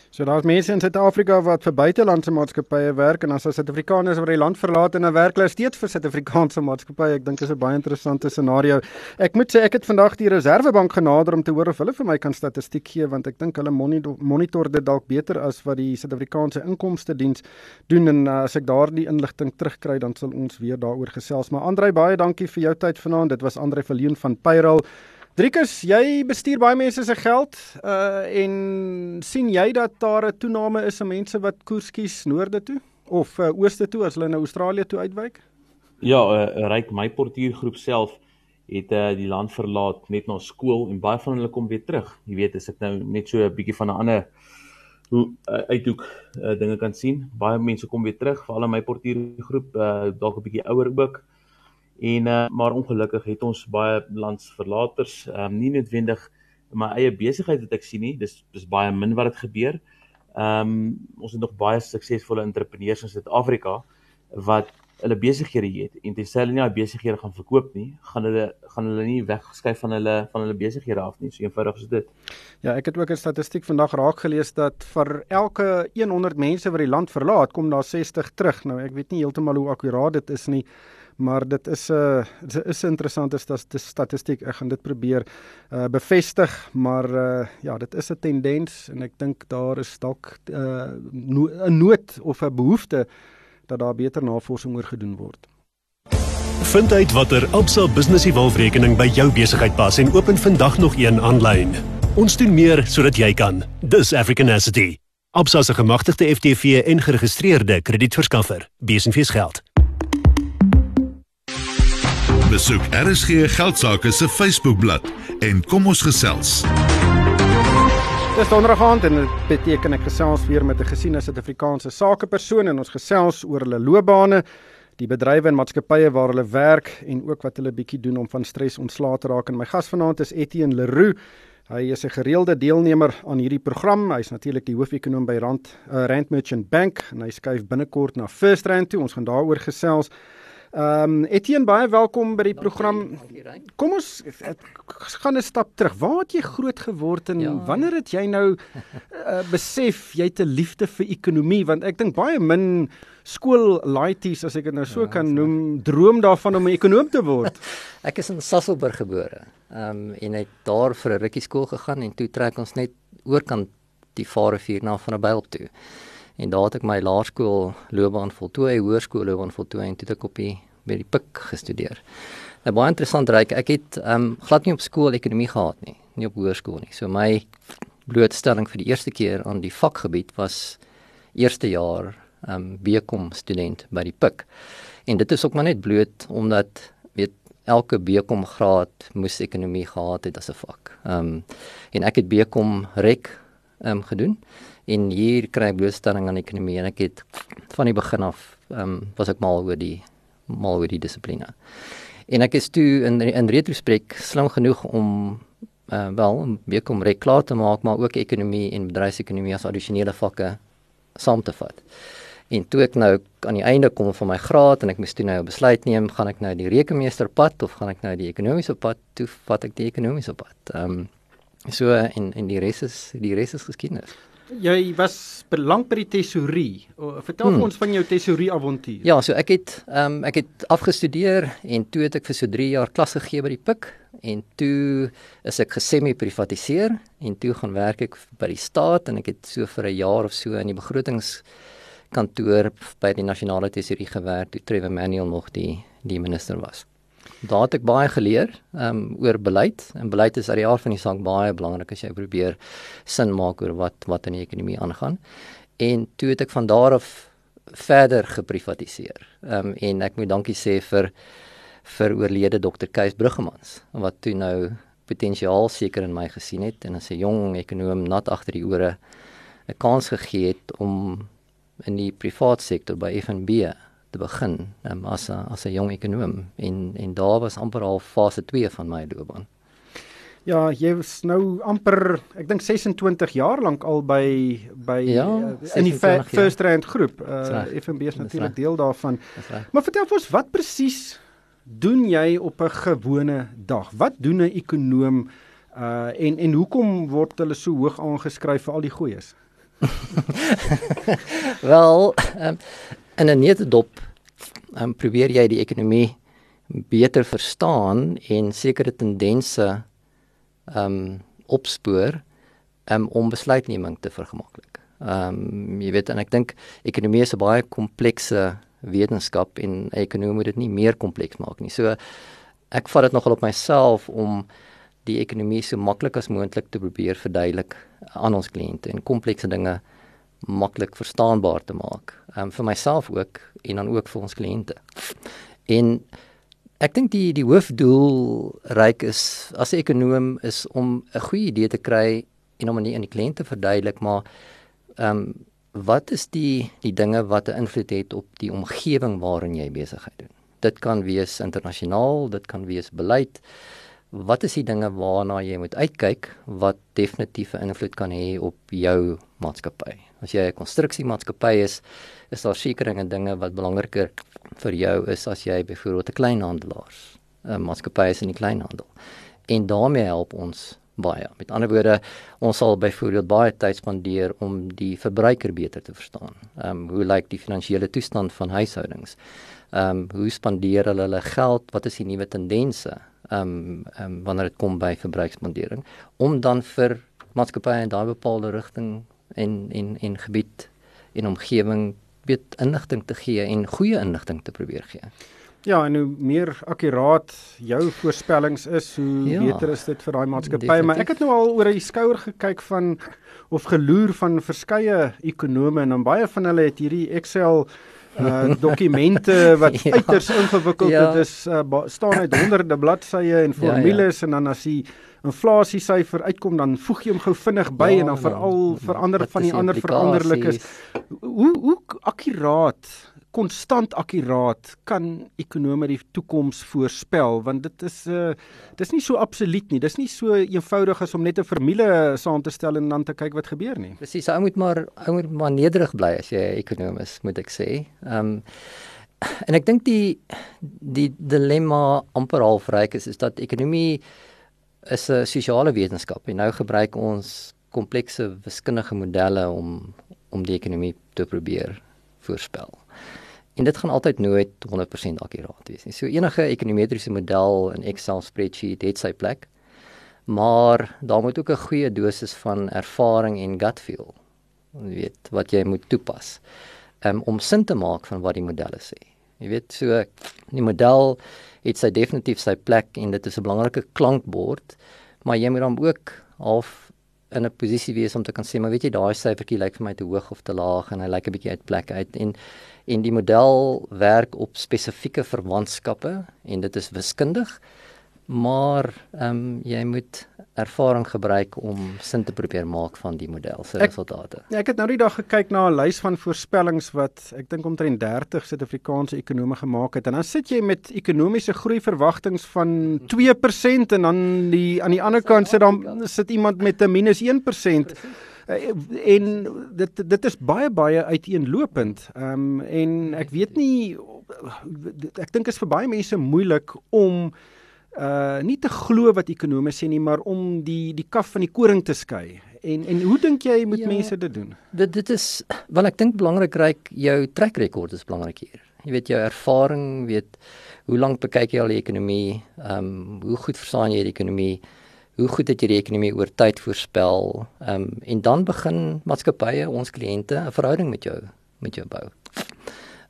So daar's mense in Suid-Afrika wat vir buitelandse maatskappye werk en as hulle Suid-Afrikaners wat die land verlaat en dan werk hulle steeds vir Suid-Afrikaanse maatskappye. Ek dink dit is 'n baie interessante scenario. Ek moet sê ek het vandag die Reserwebank genader om te hoor of hulle vir my kan statistiek gee want ek dink hulle monitor dit dalk beter as wat die Suid-Afrikaanse inkomste diens doen en uh, as ek daardie inligting terugkry dan sal ons weer daaroor gesels. Maar Andrei, baie dankie vir jou tyd vanaand. Dit was Andrei Verleen van Payroll. Driekus, jy bestuur baie mense se geld uh en sien jy dat daar 'n toename is in mense wat koers kies noorde toe of uh, ooste toe as hulle na Australië toe uitwyk? Ja, uh, ryk my portuïergroep self het uh, die land verlaat net na skool en baie van hulle kom weer terug. Jy weet, as ek nou net so 'n bietjie van 'n ander hoe uh, uithoek uh, dinge kan sien, baie mense kom weer terug, veral in my portuïergroep, uh, dalk 'n bietjie ouer ook. En uh, maar ongelukkig het ons baie landsverlaters, ehm um, nie noodwendig my eie besigheid wat ek sien nie. Dis dis baie min wat dit gebeur. Ehm um, ons het nog baie suksesvolle entrepreneurs in Suid-Afrika wat hulle besighede het en terwyl hulle nie daai besighede gaan verkoop nie, gaan hulle gaan hulle nie wegskuif van hulle van hulle besighede af nie. So eenvoudig is dit. Ja, ek het ook 'n statistiek vandag raak gelees dat vir elke 100 mense wat die land verlaat, kom daar 60 terug. Nou ek weet nie heeltemal hoe akkuraat dit is nie maar dit is 'n uh, dit is 'n interessante statistiek. Ek gaan dit probeer uh, bevestig, maar uh, ja, dit is 'n tendens en ek dink daar is dalk 'n uh, no nood of 'n behoefte dat daar beter navorsing oor gedoen word. Vind uit watter Absa Business Evolve-rekening by jou besigheid pas en open vandag nog een aanlyn. Ons doen meer sodat jy kan. Dis African Asset. Absa se gemagtigde FTV en geregistreerde kredietverskaffer. Besenfees geld. Besoek RSG Geldsaake se Facebookblad en kom ons gesels. Dis donderdag aand en dit beteken ek gesels weer met 'n gesiene Suid-Afrikaanse sakepersoon en ons gesels oor hulle loopbane, die bedrywe en maatskappye waar hulle werk en ook wat hulle bietjie doen om van stres ontslae te raak. En my gas vanaand is Etienne Leroux. Hy is 'n gereelde deelnemer aan hierdie program. Hy's natuurlik die hoofekonoom by Rand uh, Rand Merchant Bank en hy skuif binnekort na First Rand toe. Ons gaan daaroor gesels. Ehm um, Etienne baie welkom by die program. Kom ons gaan 'n stap terug. Waar het jy groot geword en ja. wanneer het jy nou uh, besef jy het 'n liefde vir ekonomie want ek dink baie min skool laities as ek dit nou so ja, kan noem droom daarvan om 'n ekonom te word. *laughs* ek is in Sasselburg gebore. Ehm um, en het daar vir 'n rukkie skool gegaan en toe trek ons net oorkant die Vaalrivier na van 'n byl toe. En daar het ek my laerskool loopbaan voltooi, hoërskool loopbaan voltooi en toe het ek op die by die PIK gestudeer. Nou baie interessant reik. Ek het ehm um, glad nie op skool ekonomie gehad nie, nie op hoërskool nie. So my blootstelling vir die eerste keer aan die vakgebied was eerste jaar ehm um, BCom student by die PIK. En dit is ook maar net bloot omdat weet elke BCom graad moes ekonomie gehad het as 'n vak. Ehm um, en ek het BCom rek ehm um, gedoen en hier kry ek blootstelling aan ekonomie en ek het van die begin af ehm um, was ek mal oor die mal oor die dissipline. En ek is toe in in retrospek slim genoeg om uh, wel 'n BCom rek klaar te maak maar ook ekonomie en bedryfsekonomie as addisionele vakke saam te vat. En toe ek nou aan die einde kom van my graad en ek moes toe nou 'n besluit neem, gaan ek nou die rekenmeesterpad of gaan ek nou die ekonomiese pad? Toe vat ek die ekonomiese pad. Ehm um, so en en die res is die res is geskiedenis. Jy was belang by die tesourie. Vertel hmm. ons van jou tesourie avontuur. Ja, so ek het ehm um, ek het afgestudeer en toe het ek vir so 3 jaar klas gegee by die PIK en toe is ek gesemi-privatiseer en toe gaan werk ek by die staat en ek het so vir 'n jaar of so in die begrotings kantoor by die nasionale tesourier gewerk toe Trevor Manuel nog die die minister was. Daar het ek baie geleer um oor beleid en beleid is uit die aard van die saak baie belangrik as jy probeer sin maak oor wat wat in die ekonomie aangaan. En toe het ek van daar af verder geprivatiseer. Um en ek moet dankie sê vir vir oorlede dokter Kees Bruggemans wat toe nou potensiaal seker in my gesien het en as 'n jong ekonom nat agter die ore 'n kans gegee het om in die privaat sektor by FNB te begin um, as a, as 'n jong ekonom en en daar was amper al fase 2 van my loopbaan. Ja, jy was nou amper ek dink 26 jaar lank al by by ja, uh, in die First Rand groep. Uh, FNB is natuurlik deel daarvan. Maar vertel ons wat presies doen jy op 'n gewone dag? Wat doen 'n ekonom uh en en hoekom word hulle so hoog aangeskryf vir al die goeies? *laughs* Wel, um, in 'n netedop um, probeer jy die ekonomie beter verstaan en sekere tendense um, opspoor um, om besluitneming te vergemaklik. Um, jy weet en ek dink ekonomie is 'n baie komplekse wetenskap en ekonomie moet dit nie meer kompleks maak nie. So ek vat dit nogal op myself om die ekonomie so maklik as moontlik te probeer verduidelik aan ons kliënte en komplekse dinge maklik verstaanbaar te maak. Ehm um, vir myself ook en dan ook vir ons kliënte. En ek dink die die hoofdoel ryk is as 'n ekonom is om 'n goeie idee te kry en om aan die, die kliënte verduidelik maar ehm um, wat is die die dinge wat 'n invloed het op die omgewing waarin jy besigheid doen. Dit kan wees internasionaal, dit kan wees beleid wat is die dinge waarna jy moet uitkyk wat definitief 'n invloed kan hê op jou maatskappy? As jy 'n konstruksiemaatskappy is, is daar sekeringe dinge wat belangriker vir jou is as jy byvoorbeeld 'n kleinhandelaars 'n maatskappy is in die kleinhandel. En daarmee help ons baie. Met ander woorde, ons sal byvoorbeeld baie tyd spandeer om die verbruiker beter te verstaan. Ehm um, hoe lyk die finansiële toestand van huishoudings? Ehm um, hoe spandeer hulle hulle geld? Wat is die nuwe tendense? Ehm um, ehm um, wanneer dit kom by verbruiksmondering om dan vir maatskappye in daai bepaalde rigting en en en gebied en omgewing weet inligting te gee en goeie inligting te probeer gee. Ja, en hoe meer akkuraat jou voorspellings is, hoe ja, beter is dit vir daai maatskappy. Maar ek het nou al oor die skouer gekyk van of geloer van verskeie ekonome en dan baie van hulle het hierdie Excel uh dokumente *laughs* wat ja, uiters ingewikkeld ja. dit is uh, staan uit honderde bladsye en formules ja, ja. en dan as die inflasie syfer uitkom dan voeg jy hom gou vinnig by ja, en dan veral verander van die ander veranderlikes hoe hoe akkuraat konstant akkuraat kan ekonome die toekoms voorspel want dit is uh dis nie so absoluut nie. Dis nie so eenvoudig as om net 'n formule saam te stel en dan te kyk wat gebeur nie. Presies, ou moet maar ou moet maar nederig bly as jy ekonom is, moet ek sê. Ehm um, en ek dink die die dilemma amper half ryk is is dat ekonomie is 'n sosiale wetenskap en nou gebruik ons komplekse wiskundige modelle om om die ekonomie te probeer voorspel. En dit gaan altyd nooit 100% akkuraat wees nie. So enige ekonometriese model in Excel spreadsheet het sy plek. Maar daar moet ook 'n goeie dosis van ervaring en gut feel. Weet wat jy moet toepas um, om sin te maak van wat die modelle sê. Jy weet so die model het sy definitief sy plek en dit is 'n belangrike klankbord, maar jy moet dan ook half in 'n posisie wees om te kan sê maar weet jy daai syfertjie lyk vir my te hoog of te laag en hy lyk 'n bietjie uit plek uit. En en die model werk op spesifieke verwantskappe en dit is wiskundig maar ehm um, jy moet ervaring gebruik om sin te probeer maak van die model se resultate. Ja, ek het nou die dag gekyk na 'n lys van voorspellings wat ek dink omtrent 30 Suid-Afrikaanse ekonome gemaak het en dan sit jy met ekonomiese groei verwagtinge van 2% en dan die aan die ander kant sit dan sit iemand met 'n minus 1% eh, en dit dit is baie baie uiteenlopend. Ehm um, en ek weet nie ek dink is vir baie mense moeilik om uh nie te glo wat ekonome sê nie, maar om die die kaf van die koring te skei. En en hoe dink jy moet ja, mense dit doen? Dit dit is wel ek dink belangrik ryk jou trek rekord is belangrik hier. Jy weet jou ervaring, weet hoe lank bekyk jy al die ekonomie? Ehm um, hoe goed verstaan jy die ekonomie? Hoe goed het jy die ekonomie oor tyd voorspel? Ehm um, en dan begin maatskappye, ons kliënte 'n verhouding met jou met jou bou.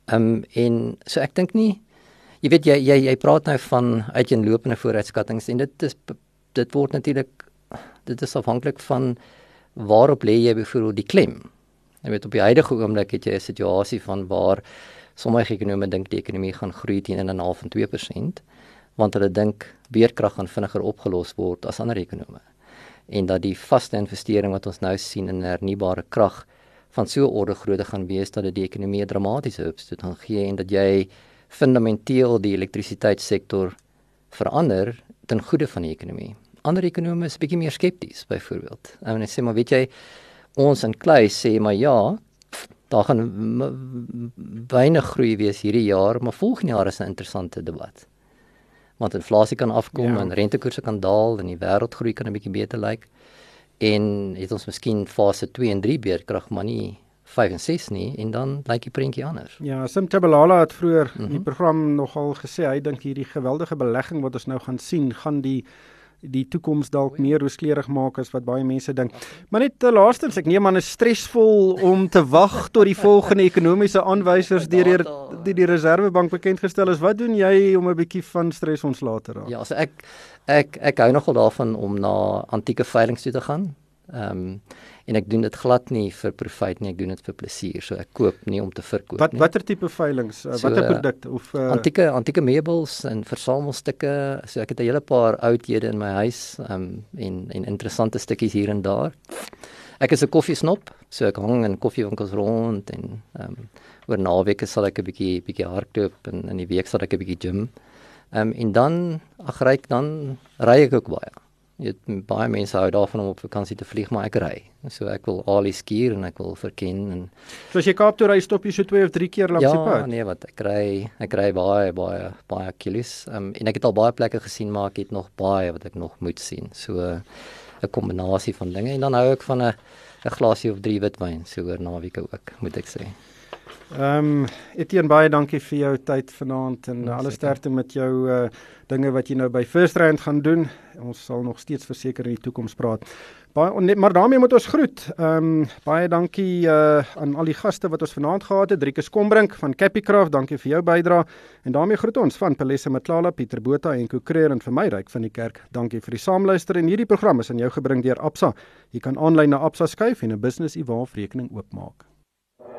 Ehm um, en so ek dink nie jy weet jy jy jy praat nou van uiteenlopende vooruitskattinge en dit is dit word natuurlik dit is afhanklik van waarop lê jy byvoorbeeld die klem. Jy weet op die huidige oomblik het jy 'n situasie van waar sommige ekonome dink die ekonomie gaan groei teen 1.5 en 2% want hulle dink beerkrag gaan vinniger opgelos word as ander ekonome en dat die vaste investering wat ons nou sien in hernubare krag van so 'n orde grootte gaan wees dat dit die ekonomie dramaties opstoot gaan gee en dat jy fundamenteel die elektrisiteitssektor verander ten goede van die ekonomie. Ander ekonome is bietjie meer skepties byvoorbeeld. En hulle sê maar weet jy ons in klei sê maar ja, daar gaan baie groei wees hierdie jaar, maar volgende jaar is 'n interessante debat. Want inflasie kan afkom ja. en rentekoerse kan daal en die wêreldgroei kan 'n bietjie beter lyk. En het ons miskien fase 2 en 3 beerkrag maar nie 5 en 6 nie en dan lyk die prentjie anders. Ja, Sim Tabalala het vroeër mm -hmm. in die mhm. program nogal gesê hy dink hierdie geweldige belegging wat ons nou gaan sien, gaan die die toekoms dalk meer rooskleurig maak as wat baie mense dink. Maar net te eh, laastens, ek neem aan is stresvol om te wag *laughs* tot die volgende ekonomiese aanwysers deur die die, die Reserwebank bekend gestel is. Wat doen jy om 'n bietjie van stres ontslae te raak? Ja, so ek ek ek hou nogal daarvan om na antieke veilinge toe te gaan. Ehm um, en ek doen dit glad nie vir profit nie, ek doen dit vir plesier. So ek koop nie om te verkoop wat, nie. Watter tipe veilinge? Uh, so, watter produk of uh, antieke antieke meubels en versamelstukke. So ek het 'n hele paar oudhede in my huis um, en en interessante stukkies hier en daar. Ek is 'n koffiesnop, so ek hang in koffiewinkels rond en ehm um, oor naweke sal ek 'n bietjie bietjie hardloop en in die week sal ek 'n bietjie gym. Ehm um, en dan ag ry ek dan ry ek ook baie. Weet baie mense hou daarvan om op vakansie te vlieg, maar ek ry. So ek wil al die skuur en ek wil verken en So as jy Kaap toe ry, stop jy so 2 of 3 keer langs ja, die pad? Ja, nee, wat ek ry, ek ry baie baie baie kilos. Um, en ek het al baie plekke gesien, maar ek het nog baie wat ek nog moet sien. So 'n kombinasie van dinge en dan hou ek van 'n 'n glasie of 3 witwyn so oor naweek ook, moet ek sê. Ehm um, Etienne baie dankie vir jou tyd vanaand en ja, alle sterkte met jou uh dinge wat jy nou by First Rand gaan doen. Ons sal nog steeds verseker in die toekoms praat. Baie maar daarmee moet ons groet. Ehm um, baie dankie uh aan al die gaste wat ons vanaand gehad het. Driekus Kombrink van Capicraft, dankie vir jou bydrae. En daarmee groet ons van Palesa Matlala, Pieter Botha en Kokreer en vir my ryk van die kerk. Dankie vir die saamluister en hierdie program is aan jou gebring deur Absa. Jy kan aanlyn na Absa skuif en 'n business e-wallet rekening oopmaak.